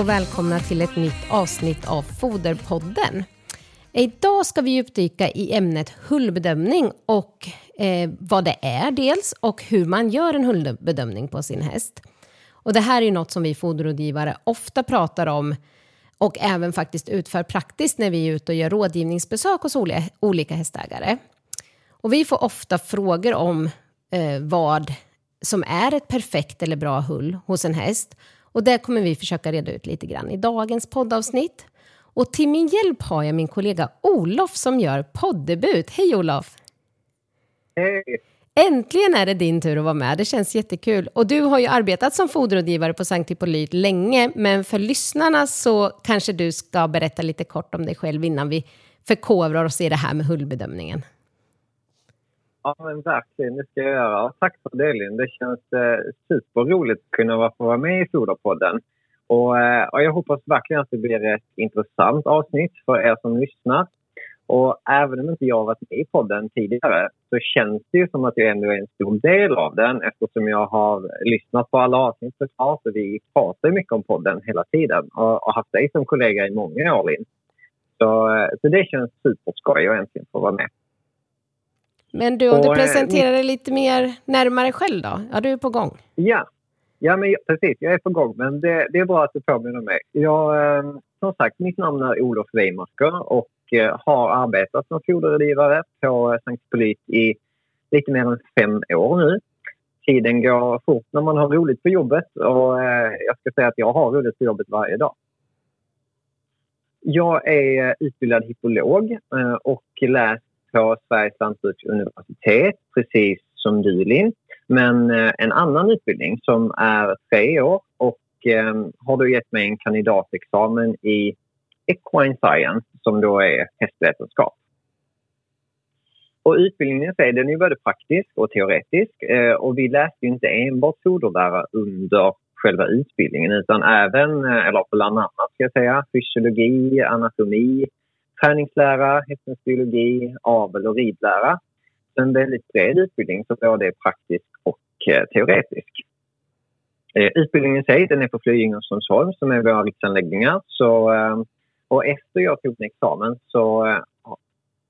och välkomna till ett nytt avsnitt av Foderpodden. Idag ska vi djupdyka i ämnet hullbedömning och eh, vad det är dels och hur man gör en hullbedömning på sin häst. Och det här är ju något som vi foderrådgivare ofta pratar om och även faktiskt utför praktiskt när vi är ute och gör rådgivningsbesök hos olika hästägare. Och vi får ofta frågor om eh, vad som är ett perfekt eller bra hull hos en häst. Och det kommer vi försöka reda ut lite grann i dagens poddavsnitt. Och till min hjälp har jag min kollega Olof som gör poddebut. Hej Olof! Hej! Äntligen är det din tur att vara med. Det känns jättekul. Och du har ju arbetat som foderrådgivare på Sankt Hippolyt länge, men för lyssnarna så kanske du ska berätta lite kort om dig själv innan vi förkovrar oss i det här med hullbedömningen. Ja, men verkligen. Det ska jag göra. Tack för det, Linn. Det känns eh, superroligt att kunna vara med i Foderpodden. Och, eh, och jag hoppas verkligen att det blir ett intressant avsnitt för er som lyssnar. Och även om inte jag varit med i podden tidigare så känns det ju som att jag ändå är en stor del av den eftersom jag har lyssnat på alla avsnitt såklart och vi pratar mycket om podden hela tiden och, och haft dig som kollega i många år, Linn. Så, eh, så det känns superskoj att äntligen få vara med. Men du, om du eh, presenterar dig lite mer närmare själv då? Ja, du är på gång. Ja, ja men jag- precis. Jag är på gång. Men det, det är bra att du påminner mig. Jag, eh, som sagt, mitt namn är Olof Weimarker och eh, har arbetat som foderrådgivare på eh, Sankt Polit i lite mer än fem år nu. Tiden går fort när man har roligt på jobbet och eh, jag ska säga att jag har roligt på jobbet varje dag. Jag är eh, utbildad hippolog eh, och läst på Sveriges lantbruksuniversitet, precis som du Linn. Men eh, en annan utbildning som är tre år och eh, har då gett mig en kandidatexamen i Equine Science som då är hästvetenskap. Och utbildningen sig, den är både praktisk och teoretisk eh, och vi läste ju inte enbart foderlära under själva utbildningen utan även, eh, eller bland annat ska jag säga, fysiologi, anatomi, träningslära, hästens biologi, avel och ridlära. En väldigt bred utbildning som både är praktisk och eh, teoretisk. Eh, utbildningen i sig den är på Flyinge och Strömsholm som är våra riksanläggningar. Så, eh, och efter jag tog min examen så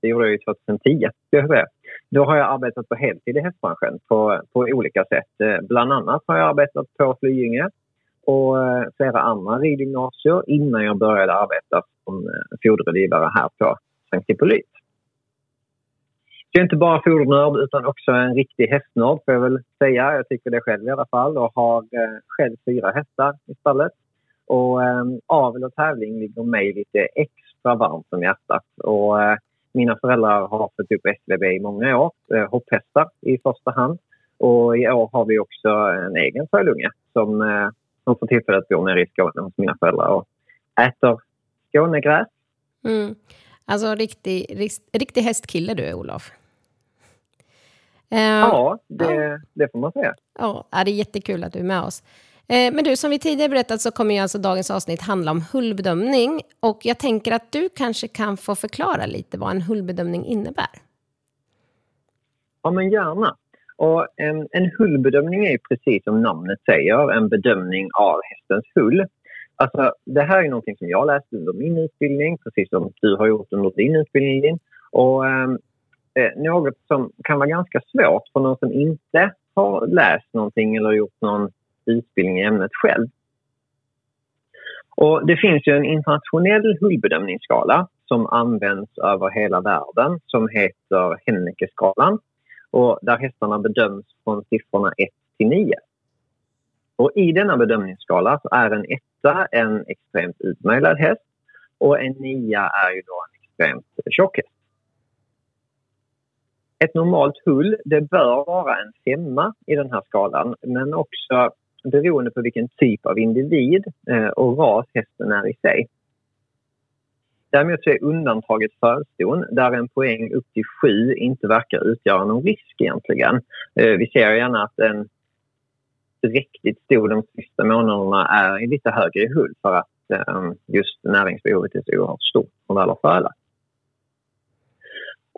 det gjorde jag ju 2010. Då har jag arbetat på heltid i hästbranschen på, på olika sätt. Bland annat har jag arbetat på Flyinge och flera andra ridgymnasier innan jag började arbeta som foderrådgivare här på Sankt Hippolyt. Jag är inte bara fodernörd utan också en riktig hästnörd får jag väl säga. Jag tycker det själv i alla fall och har eh, själv fyra hästar i stallet. Och eh, avel och tävling ligger mig lite extra varmt om hjärtat. Och, eh, mina föräldrar har fått upp SVB i många år, eh, hopphästar i första hand. Och i år har vi också en egen sölunge som, eh, som får tillfälle att bo nere i Skåne hos mina föräldrar och äter Skånegräs. Mm. Alltså riktig, rikt, riktig hästkille du är, Olof. Eh, Ja, det, det får man säga. Ja, det är jättekul att du är med oss. Eh, Men du, som vi tidigare berättat så kommer ju alltså dagens avsnitt handla om hullbedömning. Och jag tänker att du kanske kan få förklara lite vad en hullbedömning innebär. Ja, men gärna. Och en, en hullbedömning är precis som namnet säger, en bedömning av hästens hull. Alltså, det här är någonting som jag läste under min utbildning, precis som du har gjort under din utbildning. Och, ehm, eh, Eh, något som kan vara ganska svårt för någon som inte har läst någonting eller gjort någon utbildning i ämnet själv. Och det finns ju en internationell hullbedömningsskala som används över hela världen som heter Hennekeskalan och där hästarna bedöms från siffrorna 1 till 9. Och I denna bedömningsskala så är en etta en extremt utmärglad häst och en nia är ju då en extremt tjock häst. Ett normalt hull det bör vara en femma i den här skalan men också beroende på vilken typ av individ eh, och ras hästen är i sig. Däremot så är undantaget förston där en poäng upp till sju inte verkar utgöra någon risk egentligen. Eh, vi ser gärna att en riktigt stor de sista månaderna är lite högre i hull för att eh, just näringsbehovet är så oerhört stort från alla fölar.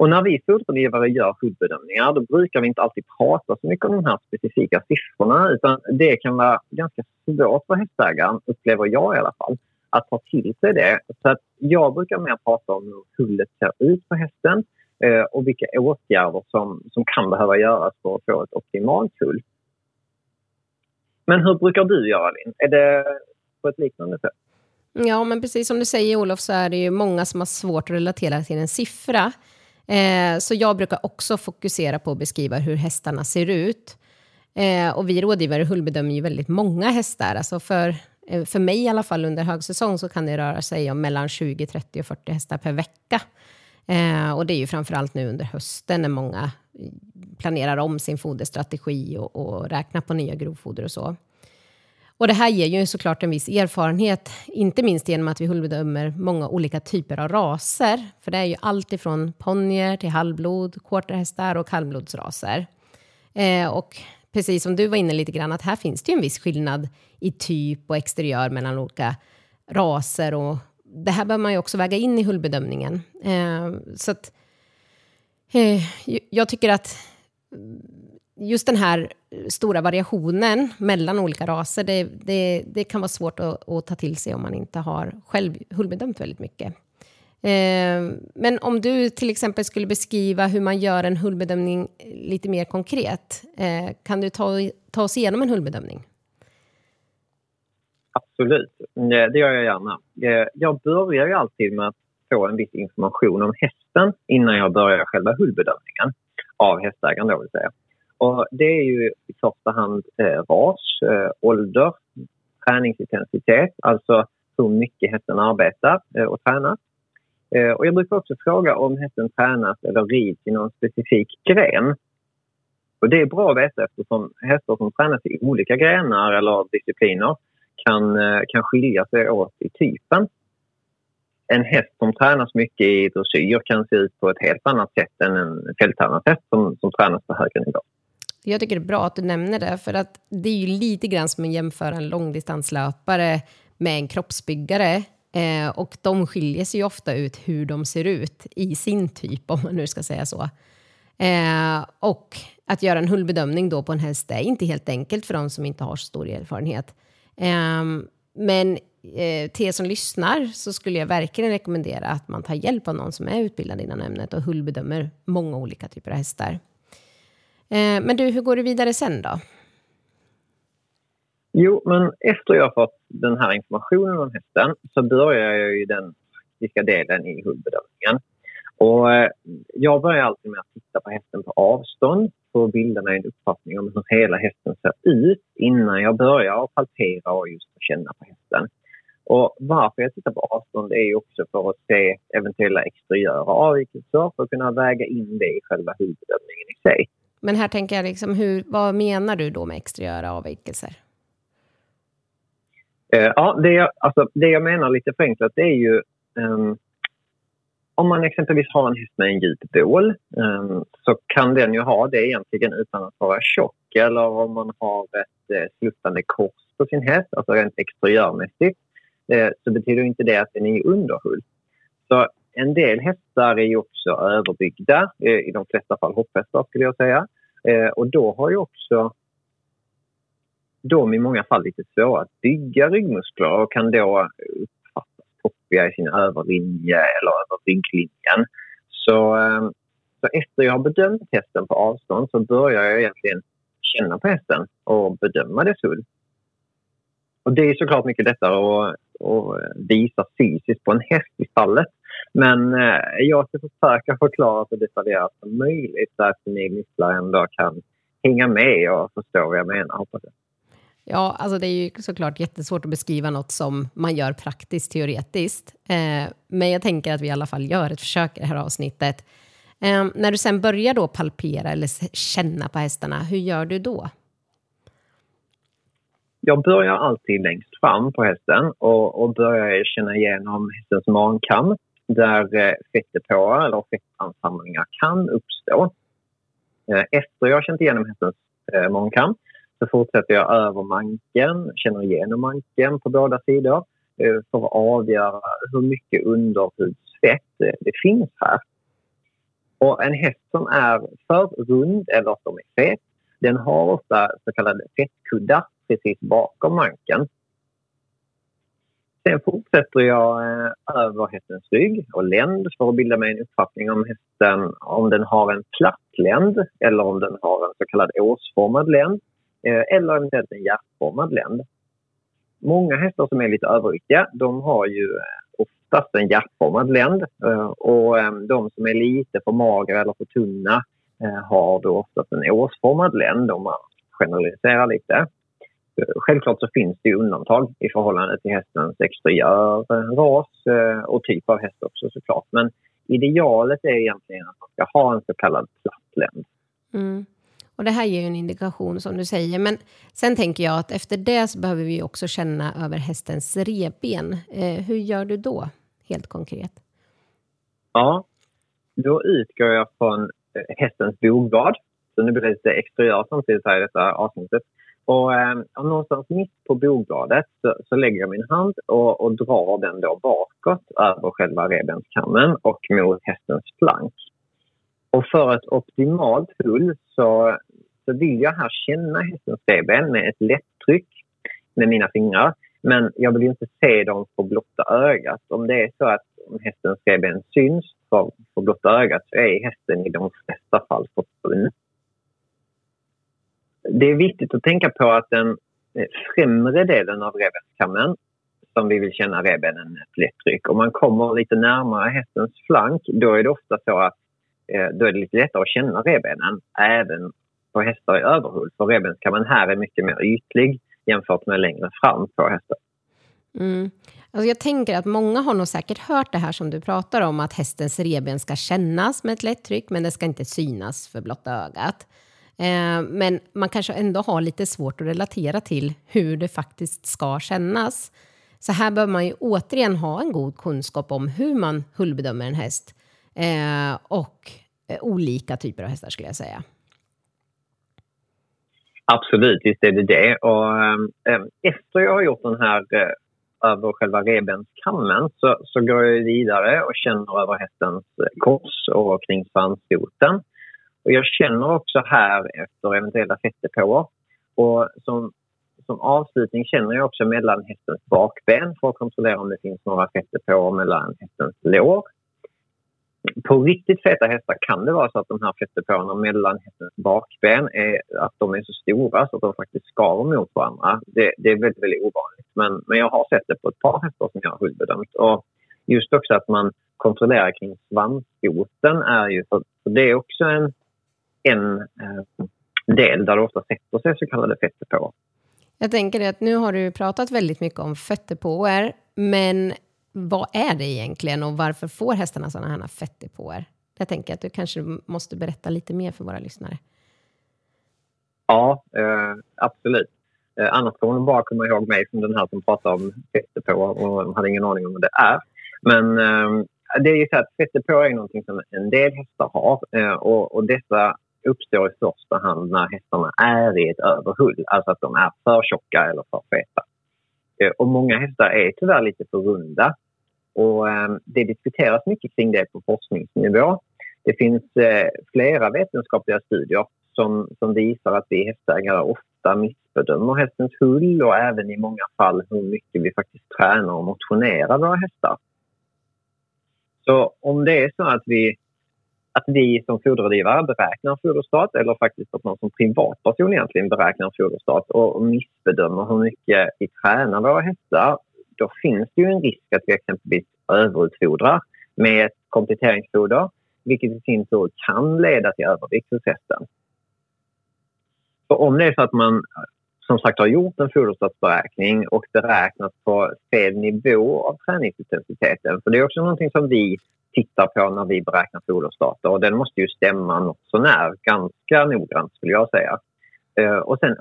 Och när vi foderrådgivare gör huddbedömningar då brukar vi inte alltid prata så mycket om de här specifika siffrorna utan det kan vara ganska svårt för hästägaren, upplever jag i alla fall, att ta till sig det. Så att jag brukar mer prata om hur hullet ser ut på hästen eh, och vilka åtgärder som, som kan behöva göras för att få ett optimalt hull. Men hur brukar du göra, Linn? Är det på ett liknande sätt? Ja, men precis som du säger Olof så är det ju många som har svårt att relatera till en siffra. Eh, så jag brukar också fokusera på att beskriva hur hästarna ser ut. Eh, och vi rådgivare hullbedömer ju väldigt många hästar. Alltså för, eh, för mig i alla fall under högsäsong så kan det röra sig om mellan 20, 30 och 40 hästar per vecka. Eh, och det är ju framförallt nu under hösten när många planerar om sin foderstrategi och, och räknar på nya grovfoder och så. Och det här ger ju såklart en viss erfarenhet, inte minst genom att vi hullbedömer många olika typer av raser. För det är ju allt ifrån ponnyer till halvblod, quarterhästar och kallblodsraser. Eh, och precis som du var inne lite grann, att här finns det ju en viss skillnad i typ och exteriör mellan olika raser. Och det här bör man ju också väga in i hullbedömningen. Eh, så att, eh, jag tycker att just den här eh, stora variationen mellan olika raser, det, det, det kan vara svårt att, att, ta till sig om man inte har själv hullbedömt väldigt mycket. Eh, men om du till exempel skulle beskriva hur man gör en hullbedömning eh, lite mer konkret, eh, kan du ta, ta oss igenom en hullbedömning? Absolut, det gör jag gärna. Eh, jag börjar ju alltid med att få en viss information om hästen innan jag börjar själva hullbedömningen av hästägaren då vill säga. Och det är ju i första hand eh, ras, eh, ålder, träningsintensitet, alltså hur mycket hästen arbetar eh, och tränar. Eh, och jag brukar också fråga om hästen tränas eller rids i någon specifik gren. Och det är bra att veta eftersom hästar som tränas i olika grenar eller discipliner kan, eh, kan skilja sig åt i typen. En häst som tränas mycket i dressyr kan se ut på ett helt annat sätt än en fälttränad häst som, som tränas på högre nivå. Jag tycker det är bra att du nämner det, för att det är ju lite grann som att jämföra en långdistanslöpare med en kroppsbyggare. Eh, och de skiljer sig ju ofta ut hur de ser ut i sin typ, om man nu ska säga så. Eh, och att göra en hullbedömning då på en häst är inte helt enkelt för de som inte har så stor erfarenhet. Eh, men eh, till er som lyssnar så skulle jag verkligen rekommendera att man tar hjälp av någon som är utbildad inom ämnet och hullbedömer många olika typer av hästar. Eh, men du, hur går du vidare sen då? Jo, men efter jag fått den här informationen om hästen så börjar jag ju den praktiska delen i hundbedömningen. Och eh, jag börjar alltid med att titta på hästen på avstånd för att bilda mig en uppfattning om hur hela hästen ser ut innan jag börjar palpera och just känna på hästen. Och varför jag tittar på avstånd är också för att se eventuella exteriöra avvikelser för att kunna väga in det i själva huvudbedömningen i sig. Men här tänker jag, liksom, hur, vad menar du då med exteriöra avvikelser? Eh, ja, det jag, alltså, det jag menar lite förenklat det är ju um, om man exempelvis har en häst med en djup bål um, så kan den ju ha det egentligen utan att vara tjock. Eller om man har ett eh, sluttande kors på sin häst, alltså rent exteriörmässigt, eh, så betyder inte det att den är i underhull. Så en del hästar är ju också överbyggda, eh, i de flesta fall hopphästar skulle jag säga. Eh, och då har ju också de i många fall lite svåra att bygga ryggmuskler och kan då uppfattas toppiga i sin överlinje eller över rygglinjen. Så, eh, så efter jag har bedömt hästen på avstånd så börjar jag egentligen känna på hästen och bedöma dess hull. Och det är såklart mycket lättare att, att visa fysiskt på en häst i stallet men eh, jag ska försöka förklara så detaljerat som möjligt så att ni lyssnare ändå kan hänga med och förstå vad jag menar, hoppas jag. Ja, alltså det är ju såklart jättesvårt att beskriva något som man gör praktiskt teoretiskt. Eh, men jag tänker att vi i alla fall gör ett försök i det här avsnittet. Eh, när du sen börjar då palpera eller känna på hästarna, hur gör du då? Jag börjar alltid längst fram på hästen och, och börjar känna igenom hästens mankam där eh, fettdepåer eller fettansamlingar kan uppstå. Eh, efter jag har känt igenom hästens eh, magkam så fortsätter jag över manken, känner igenom manken på båda sidor eh, för att avgöra hur mycket underhudsfett det finns här. Och en häst som är för rund eller som är fet, den har ofta så kallade fettkuddar precis bakom manken. Sen fortsätter jag eh, över hästens rygg och länd för att bilda mig en uppfattning om hästen om den har en platt länd eller om den har en så kallad åsformad länd eh, eller eventuellt en hjärtformad länd. Många hästar som är lite överviktiga de har ju eh, oftast en hjärtformad länd och de som är lite för magra eller för tunna har då oftast en åsformad länd om man generaliserar lite. Självklart så finns det undantag i förhållande till hästens exteriör, ras eh, och typ av häst också såklart. Men idealet är egentligen att man ska ha en så kallad platt länd. Mm. Och det här ger ju en indikation som du säger. Men sen tänker jag att efter det så behöver vi också känna över hästens reben. Eh, hur gör du då, helt konkret? Ja, då utgår jag från eh, hästens bogblad. Så nu blir det lite exteriör samtidigt här i detta avsnittet. Och, ehm, och någonstans mitt på bogbladet så, så, lägger jag min hand och, och drar den då bakåt över själva revbenskammen och mot hästens flank. Och för ett optimalt hull så, så vill jag här känna hästens revben med ett lätt tryck med mina fingrar. Men jag vill inte se dem på blotta ögat. Om det är så att hästens revben syns för, för blotta ögat så är hästen i de flesta fall försvunnen det är viktigt att tänka på att den eh, främre delen av revbenskammen som vi vill känna revbenen ett lätt tryck. Om man kommer lite närmare hästens flank då är det ofta så att eh, då är det lite lättare att känna revbenen även på hästar i överhull. För revbenskammen här är mycket mer ytlig jämfört med längre fram på hästar. Mm. Alltså jag tänker att många har nog säkert hört det här som du pratar om, att hästens revben ska kännas med ett lätt tryck, men det ska inte synas för blotta ögat. Eh, men man kanske ändå har lite svårt att relatera till hur det faktiskt ska kännas. Så här behöver man ju återigen ha en god kunskap om hur man hullbedömer en häst eh, och eh, olika typer av hästar skulle jag säga. Absolut, visst är det det. Och, eh, efter jag har gjort den här eh, över själva revbenskammen så, så går jag vidare och känner över hästens eh, kors och kring svansfoten. Och jag känner också här efter eventuella fettdepåer. Och som, som avslutning känner jag också mellan hästens bakben för att kontrollera om det finns några fettdepåer mellan hästens lår. På riktigt feta hästar kan det vara så att de här fettdepåerna mellan hästens bakben är, att de är så stora så att de faktiskt skaver mot varandra. Det, det är väldigt, väldigt ovanligt. Men, men jag har sett det på ett par hästar som jag har hullbedömt. Och just också att man kontrollerar kring svanskoten är ju... För, för det är också en en eh, del där det ofta sätter sig så kallade fettdepåer. Jag tänker att nu har du pratat väldigt mycket om fettdepåer, men vad är det egentligen och varför får hästarna sådana här fettdepåer? Jag tänker att du kanske måste berätta lite mer för våra lyssnare. Ja, eh, absolut. Eh, annars kommer de bara komma ihåg mig som den här som pratar om fettdepåer och de hade ingen aning om vad det är. Men eh, det är ju så att fettdepåer är någonting som en del hästar har eh, och, och dessa uppstår i första hand när hästarna är i ett överhull, alltså att de är för tjocka eller för feta. Eh, och många hästar är tyvärr lite för runda och eh, det diskuteras mycket kring det på forskningsnivå. Det finns eh, flera vetenskapliga studier som, som visar att vi hästägare ofta missbedömer hästens hull och även i många fall hur mycket vi faktiskt tränar och motionerar våra hästar. Så om det är så att vi att vi som foderrådgivare beräknar foderstat eller faktiskt att man som privatperson egentligen beräknar foderstat och missbedömer hur mycket vi tränar våra hästar då finns det ju en risk att vi exempelvis överutfodrar med ett kompletteringsfoder vilket i sin tur kan leda till övervikt hos hästen. För om det är så att man som sagt har gjort en foderstatsberäkning och beräknat på fel nivå av träningsintensiteten. För det är också någonting som vi tittar på när vi beräknar foderstater och den måste ju stämma något sånär ganska noggrant skulle jag säga. Eh, och sen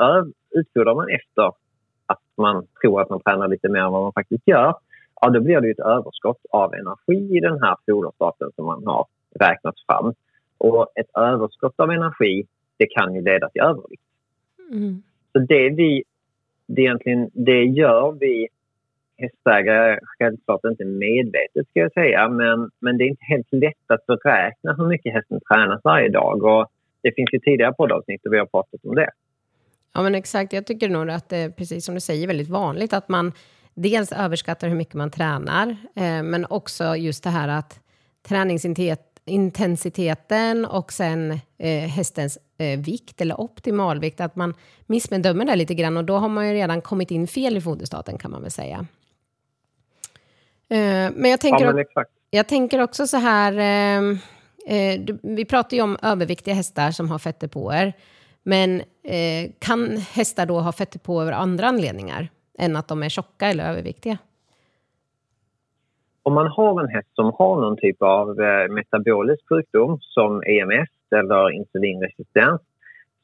utfodrar man efter att man tror att man tränar lite mer än vad man faktiskt gör. ja, då blir det ju ett överskott av energi i den här foderstaten som man har räknat fram. Och ett överskott av energi, det kan ju leda till övervikt. Mm. Så det vi, det egentligen, det gör vi hästägare självklart inte medvetet ska jag säga, men, men det är inte helt lätt att beräkna hur mycket hästen tränas varje dag. Och det finns ju tidigare poddavsnitt och vi har pratat om det. Ja, men exakt. Jag tycker nog att det är precis som du säger väldigt vanligt att man dels överskattar hur mycket man tränar, eh, men också just det här att träningsintensiteten och sen eh, hästens eh, vikt eller optimalvikt, att man missbedömer det lite grann och då har man ju redan kommit in fel i foderstaten kan man väl säga. Eh, men jag tänker, Ja, men jag tänker också så här, eh, eh, vi pratar ju om överviktiga hästar som har fettdepåer, men eh, kan hästar då ha fettdepåer av andra anledningar än att de är tjocka eller överviktiga? Om man har en häst som har någon typ av metabolisk sjukdom som EMS eller insulinresistens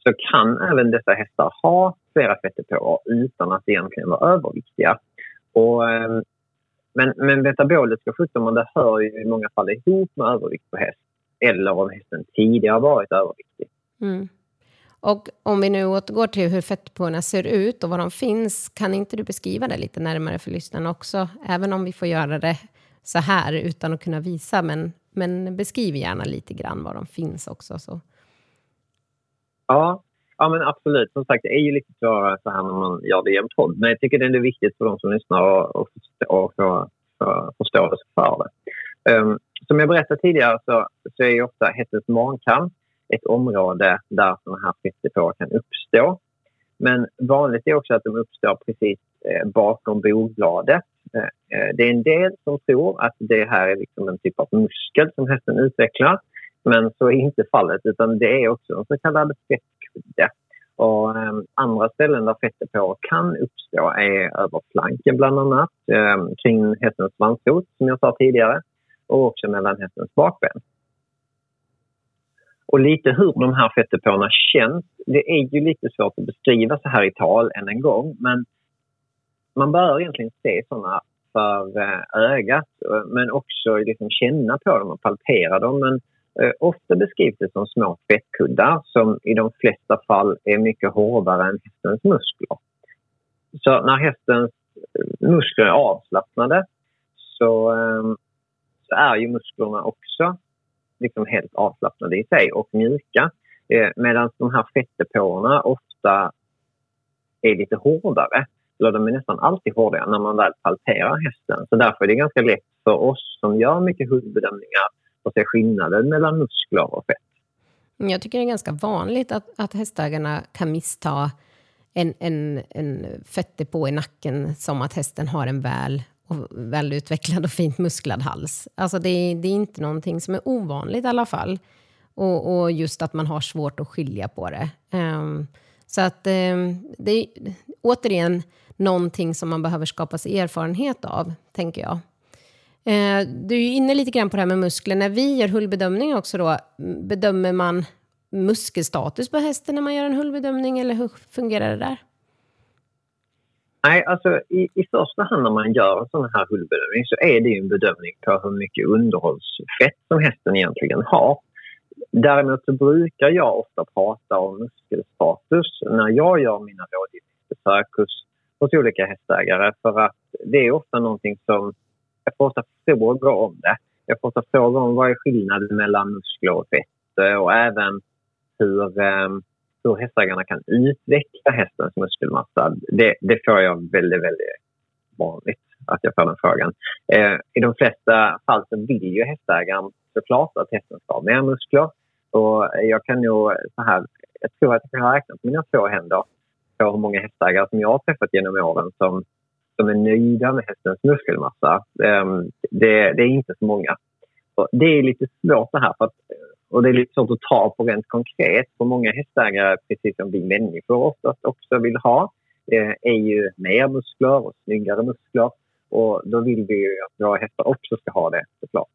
så kan även dessa hästar ha flera fettdepåer utan att egentligen vara överviktiga. Och, eh, men, men metaboliska sjukdomar det hör ju i många fall ihop med övervikt på häst eller om hästen tidigare varit överviktig. Mm. Och om vi nu återgår till hur fettdepåerna ser ut och var de finns, kan inte du beskriva det lite närmare för lyssnarna också? Även om vi får göra det så här utan att kunna visa, men, men beskriv gärna lite grann var de finns också. Så. Ja, ja men absolut. Som sagt, det är ju lite svårare så här när man gör det i en podd. Men jag tycker det är viktigt för de som lyssnar och, och, och få förståelse för det. Um, som jag berättade tidigare så, så är ju ofta hästens magkam ett område där sådana här fettdepåer kan uppstå. Men vanligt är också att de uppstår precis eh, bakom bogbladet. Eh, eh, det är en del som tror att det här är liksom en typ av muskel som hästen utvecklar. Men så är inte fallet, utan det är också en så kallad fettkudde. Och, eh, andra ställen där fettdepåer kan uppstå är över flanken bland annat, eh, kring hästens svansfot som jag sa tidigare och också mellan hästens bakben. Och lite hur de här fettdepåerna känns, det är ju lite svårt att beskriva så här i tal än en gång. Men man bör egentligen se sådana för eh, ögat eh, men också liksom känna på dem och palpera dem. Men Eh, ofta beskrivs det som små fettkuddar som i de flesta fall är mycket hårdare än hästens muskler. Så när hästens eh, muskler är avslappnade så, ehm, så är ju musklerna också liksom helt avslappnade i sig och mjuka. Eh, medan de här fettdepåerna ofta är lite hårdare. Eller de är nästan alltid hårdare när man väl palperar hästen. Så därför är det ganska lätt för oss som gör mycket hudbedömningar att se skillnaden mellan muskler och fett. Mm, jag tycker det är ganska vanligt att, att hästägarna kan missta en, en, en fettdepå i nacken som att hästen har en väl och välutvecklad och fint musklad hals. Alltså det, är- det är inte någonting som är ovanligt i alla fall. Och, och just att man har svårt att skilja på det. Um, så att um, det är återigen någonting som man behöver skapa sig erfarenhet av, tänker jag. Eh, du är ju inne lite grann på det här med muskler. När vi gör hullbedömning också då, bedömer man muskelstatus på hästen när man gör en hullbedömning eller hur fungerar det där? Nej, alltså i, i första hand när man gör en sån här hullbedömning så är det ju en bedömning på hur mycket underhållsfett som hästen egentligen har. Däremot så brukar jag ofta prata om muskelstatus när jag gör mina rådgivningsbesök hos, hos olika hästägare för att det är ofta någonting som... Jag får ofta frågor om det. Jag får ofta frågor om vad är skillnaden mellan muskler och fett och även hur, ehm, hur hästägarna kan utveckla hästens muskelmassa. Det, det får jag väldigt, väldigt vanligt att jag får den frågan. Eh, I de flesta fall så vill ju hästägaren såklart att hästen ska ha mer muskler. Och jag kan nog så här, jag tror att jag kan räkna på mina två händer på hur många hästägare som jag har träffat genom åren som, som är nöjda med hästens muskelmassa. Ehm, det, det är inte så många. Det är lite svårt det här. För att, och det är lite svårt att ta på rent konkret. För många hästägare, precis som vi människor oftast också vill ha, ehm, är ju mer muskler och snyggare muskler. Och då vill vi ju att våra hästar också ska ha det såklart.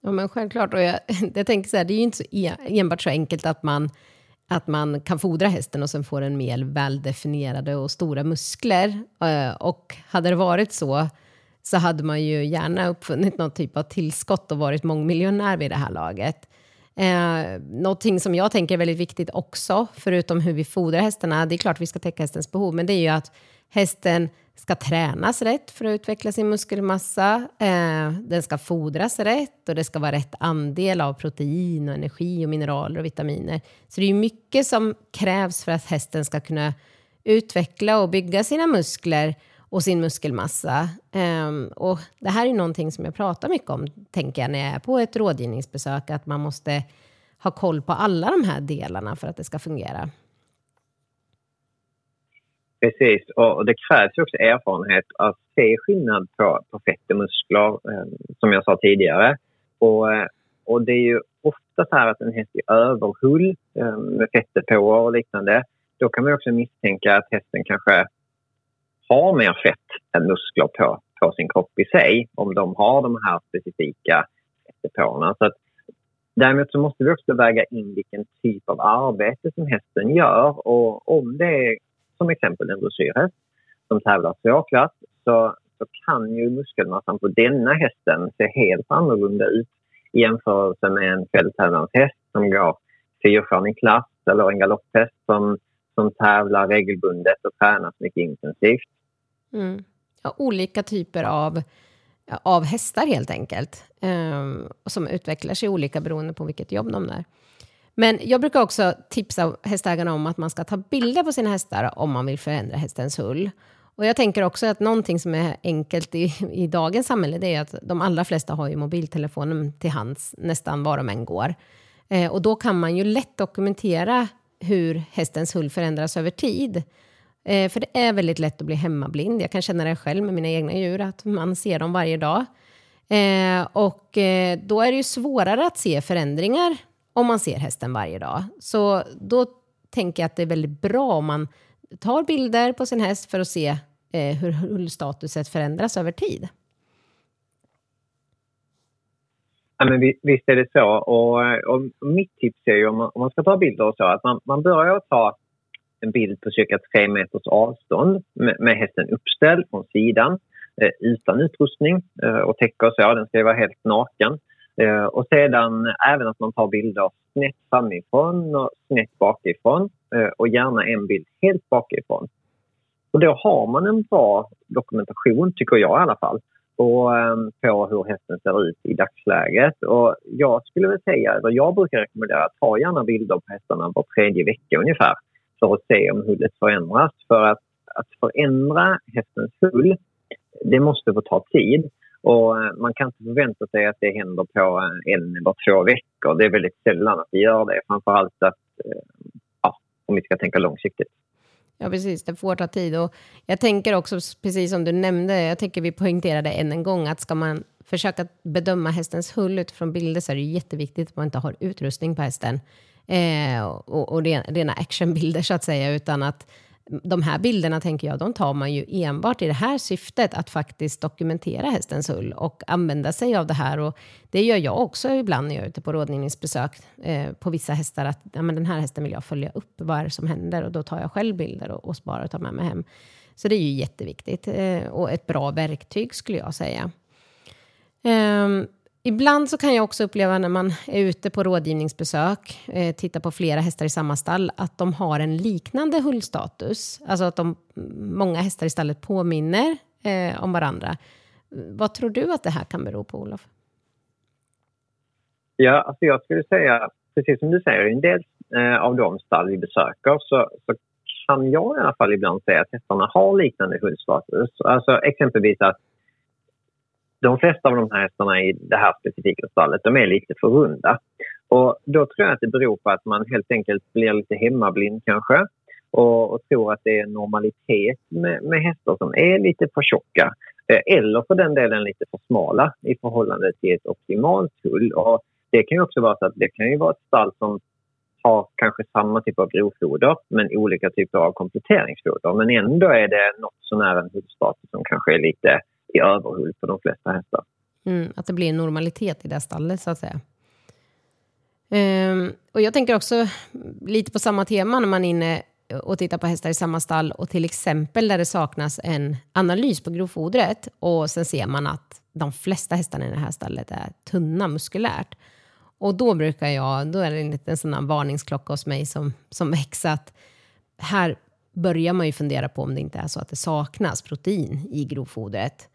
Ja, men självklart. Och jag, jag tänker så här, det är ju inte så enbart så enkelt att man, att man kan fodra hästen och sen får den mer väldefinierade och stora muskler. Eh, och hade det varit så så hade man ju gärna uppfunnit någon typ av tillskott och varit mångmiljonär vid det här laget. Eh, någonting som jag tänker är väldigt viktigt också, förutom hur vi fodrar hästarna, det är klart vi ska täcka hästens behov, men det är ju att hästen ska tränas rätt för att utveckla sin muskelmassa. Eh, den ska fodras rätt och det ska vara rätt andel av protein, och energi, och mineraler och vitaminer. Så det är mycket som krävs för att hästen ska kunna utveckla och bygga sina muskler och sin muskelmassa. Ehm, och det här är någonting som jag pratar mycket om, tänker jag, när jag är på ett rådgivningsbesök, att man måste ha koll på alla de här delarna för att det ska fungera. Precis, och det krävs också erfarenhet att se skillnad på, på fett och muskler, eh, som jag sa tidigare. Och, eh, och det är ju ofta så här att en häst är överhull eh, med med fettdepåer och liknande. Då kan man också misstänka att hästen kanske har mer fett än muskler på, på sin kropp i sig om de har de här specifika fettdepåerna. Så att, däremot så måste vi också väga in vilken typ av arbete som hästen gör och om det är som exempel en dressyrhäst som tävlar stråklass så, så kan ju muskelmassan på denna hästen se helt annorlunda ut i jämförelse med en fälttävlanshäst som går fyrstjärnig klass eller en galopphäst som, som tävlar regelbundet och tränas mycket intensivt. Mm. Ja, olika typer av, av hästar helt enkelt, eh, som utvecklar sig olika beroende på vilket jobb de är. Men jag brukar också tipsa hästägarna om att man ska ta bilder på sina hästar om man vill förändra hästens hull. Och jag tänker också att någonting som är enkelt i, i dagens samhälle, det är att de allra flesta har ju mobiltelefonen till hands nästan var de än går. Eh, och då kan man ju lätt dokumentera hur hästens hull förändras över tid. Eh, för det är väldigt lätt att bli hemmablind. Jag kan känna det själv med mina egna djur, att man ser dem varje dag. Eh, och eh, då är det ju svårare att se förändringar om man ser hästen varje dag. Så då tänker jag att det är väldigt bra om man tar bilder på sin häst för att se eh, hur hullstatuset förändras över tid. Ja, men visst är det så. Och, och mitt tips är ju om man, om man ska ta bilder och så att man, man börjar ta en bild på cirka tre meters avstånd med, med hästen uppställd från sidan eh, utan utrustning eh, och täcke och så. Den ska ju vara helt naken. Eh, och sedan även att man tar bilder snett framifrån och snett bakifrån eh, och gärna en bild helt bakifrån. Och då har man en bra dokumentation, tycker jag i alla fall, på, eh, på hur hästen ser ut i dagsläget. Och jag skulle väl säga, eller jag brukar rekommendera att ta gärna bilder på hästarna var tredje vecka ungefär för att se om hullet förändras. För att, att förändra hästens hull, det måste få ta tid. Och eh, man kan inte förvänta sig att det händer på eh, en eller två veckor. Det är väldigt sällan att det gör det. Framförallt att, eh, ja, om vi ska tänka långsiktigt. Ja, precis. Det får ta tid. Och jag tänker också, precis som du nämnde, jag tycker vi poängterade än en gång att ska man försöka bedöma hästens hull utifrån bilder så är det jätteviktigt att man inte har utrustning på hästen eh, och, och rena actionbilder så att säga, utan att de här bilderna tänker jag, de tar man ju enbart i det här syftet att faktiskt dokumentera hästens hull och använda sig av det här. Och det gör jag också ibland när jag är ute på rådgivningsbesök eh, på vissa hästar, att ja, men den här hästen vill jag följa upp, vad är det som händer? Och då tar jag själv bilder och, och sparar och tar med mig hem. Så det är ju jätteviktigt eh, och ett bra verktyg skulle jag säga. Um, Ibland så kan jag också uppleva när man är ute på rådgivningsbesök, eh, tittar på flera hästar i samma stall, att de har en liknande hullstatus. Alltså att de, mm, många hästar i stallet påminner eh, om varandra. Vad tror du att det här kan bero på, Olof? Ja, alltså jag skulle säga, precis som du säger, i en del eh, av de stall vi besöker så, så kan jag i alla fall ibland säga att hästarna har liknande hullstatus. Alltså exempelvis att de flesta av de här hästarna i det här specifika stallet de är lite för runda. Och då tror jag att det beror på att man helt enkelt blir lite hemmablind kanske och, och tror att det är normalitet med, med hästar som är lite för tjocka eh, eller för den delen lite för smala i förhållande till ett optimalt hull. Och det kan ju också vara så att det kan ju vara ett stall som har kanske samma typ av grovfoder men olika typer av kompletteringsfoder. Men ändå är det något sånär en hudstatus som kanske är lite i överhull på de flesta hästar. Mm, att det blir en normalitet i det stallet så att säga. Ehm, och jag tänker också lite på samma tema när man är inne och tittar på hästar i samma stall och till exempel där det saknas en analys på grovfodret och sen ser man att de flesta hästarna i det här stallet är tunna muskulärt. Och då brukar jag, då är det en liten sån här varningsklocka hos mig som, som väcks att här börjar man ju fundera på om det inte är så att det saknas protein i grovfodret.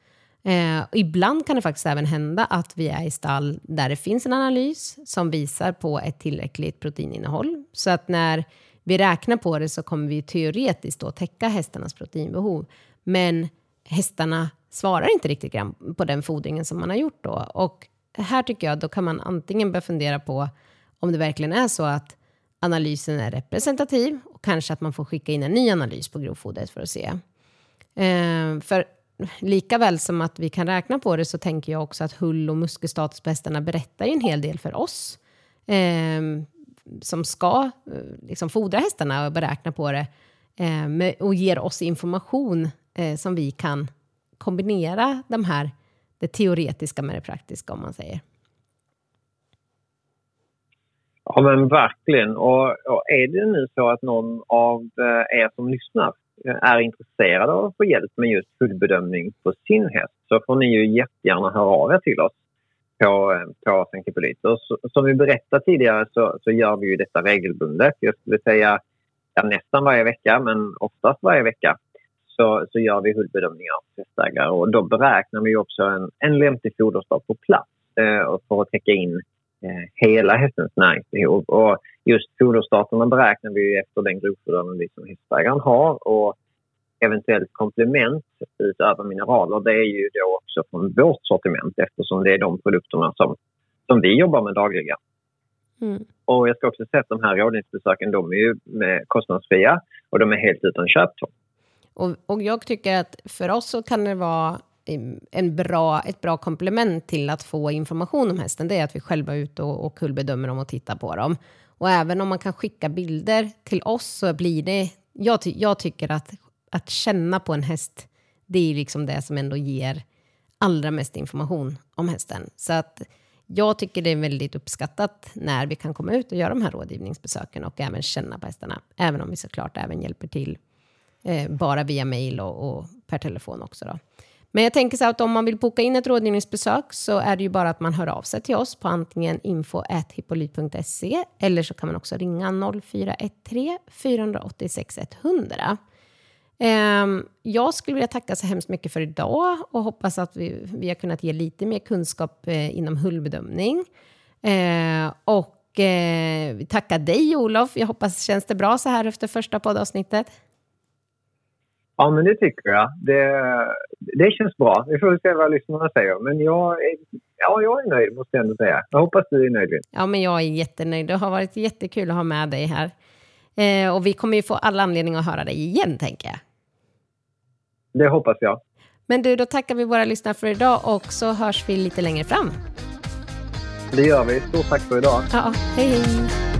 Eh, ibland kan det faktiskt även hända att vi är i stall där det finns en analys som visar på ett tillräckligt proteininnehåll. Så att när vi räknar på det så kommer vi teoretiskt då täcka hästarnas proteinbehov. Men hästarna svarar inte riktigt grann på den fodringen som man har gjort då. Och här tycker jag då kan man antingen börja fundera på om det verkligen är så att analysen är representativ och kanske att man får skicka in en ny analys på grovfodret för att se. Eh, för lika väl som att vi kan räkna på det så tänker jag också att hull och muskelstatus på hästarna berättar ju en hel del för oss eh, som ska eh, liksom fodra hästarna och beräkna på det eh, med, och ger oss information eh, som vi kan kombinera de här, det teoretiska med det praktiska om man säger. Ja men verkligen. Och, och är det nu så att någon av eh, er som lyssnar är intresserade av att få hjälp med just fullbedömning på sin häst. Så får ni ju jättegärna höra av er till oss på, eh, på Sankt Som vi berättade tidigare så, så gör vi ju detta regelbundet. Jag skulle säga ja, nästan varje vecka, men oftast varje vecka så, så gör vi hullbedömningar av hästägare. Och då beräknar vi också en, en lämplig foderstad på plats eh, för att täcka in hela hästens näringsbehov. Och just foderstarterna beräknar vi efter den grovfoderanalys som hästägaren har och eventuellt komplement utöver mineraler det är ju då också från vårt sortiment eftersom det är de produkterna som, som vi jobbar med dagligen. Mm. Och jag ska också säga att de här rådgivningsbesöken de är ju kostnadsfria och de är helt utan köptvång. Och, och jag tycker att för oss så kan det vara en bra, ett bra komplement till att få information om hästen, det är att vi själva är ute och, och kullbedömer dem och tittar på dem. Och även om man kan skicka bilder till oss så blir det... Jag, ty, jag tycker att, att känna på en häst, det är liksom det som ändå ger allra mest information om hästen. Så att jag tycker det är väldigt uppskattat när vi kan komma ut och göra de här rådgivningsbesöken och även känna på hästarna. Även om vi såklart även hjälper till eh, bara via mail och, och, per telefon också. Då. Men jag tänker så att om man vill boka in ett rådgivningsbesök så är det ju bara att man hör av sig till oss på antingen info.hippolyt.se eller så kan man också ringa 0413 486 100. Jag skulle vilja tacka så hemskt mycket för idag och hoppas att vi, vi har kunnat ge lite mer kunskap eh, inom hullbedömning. Eh, och tacka vi tackar dig Olof. Jag hoppas känns det bra så här efter första poddavsnittet. Ja, men det tycker jag. Det, det känns bra. Vi får se vad lyssnarna säger. Men jag är, ja, jag är nöjd, måste jag ändå säga. Jag hoppas du är nöjd. Ja, men jag är jättenöjd. Det har varit jättekul att ha med dig här. Eh, och vi kommer ju få alla anledning att höra dig igen, tänker jag. Det hoppas jag. Men du, då tackar vi våra lyssnare för idag och så hörs vi lite längre fram. Det gör vi. Stort tack för idag. Ja, hej hej.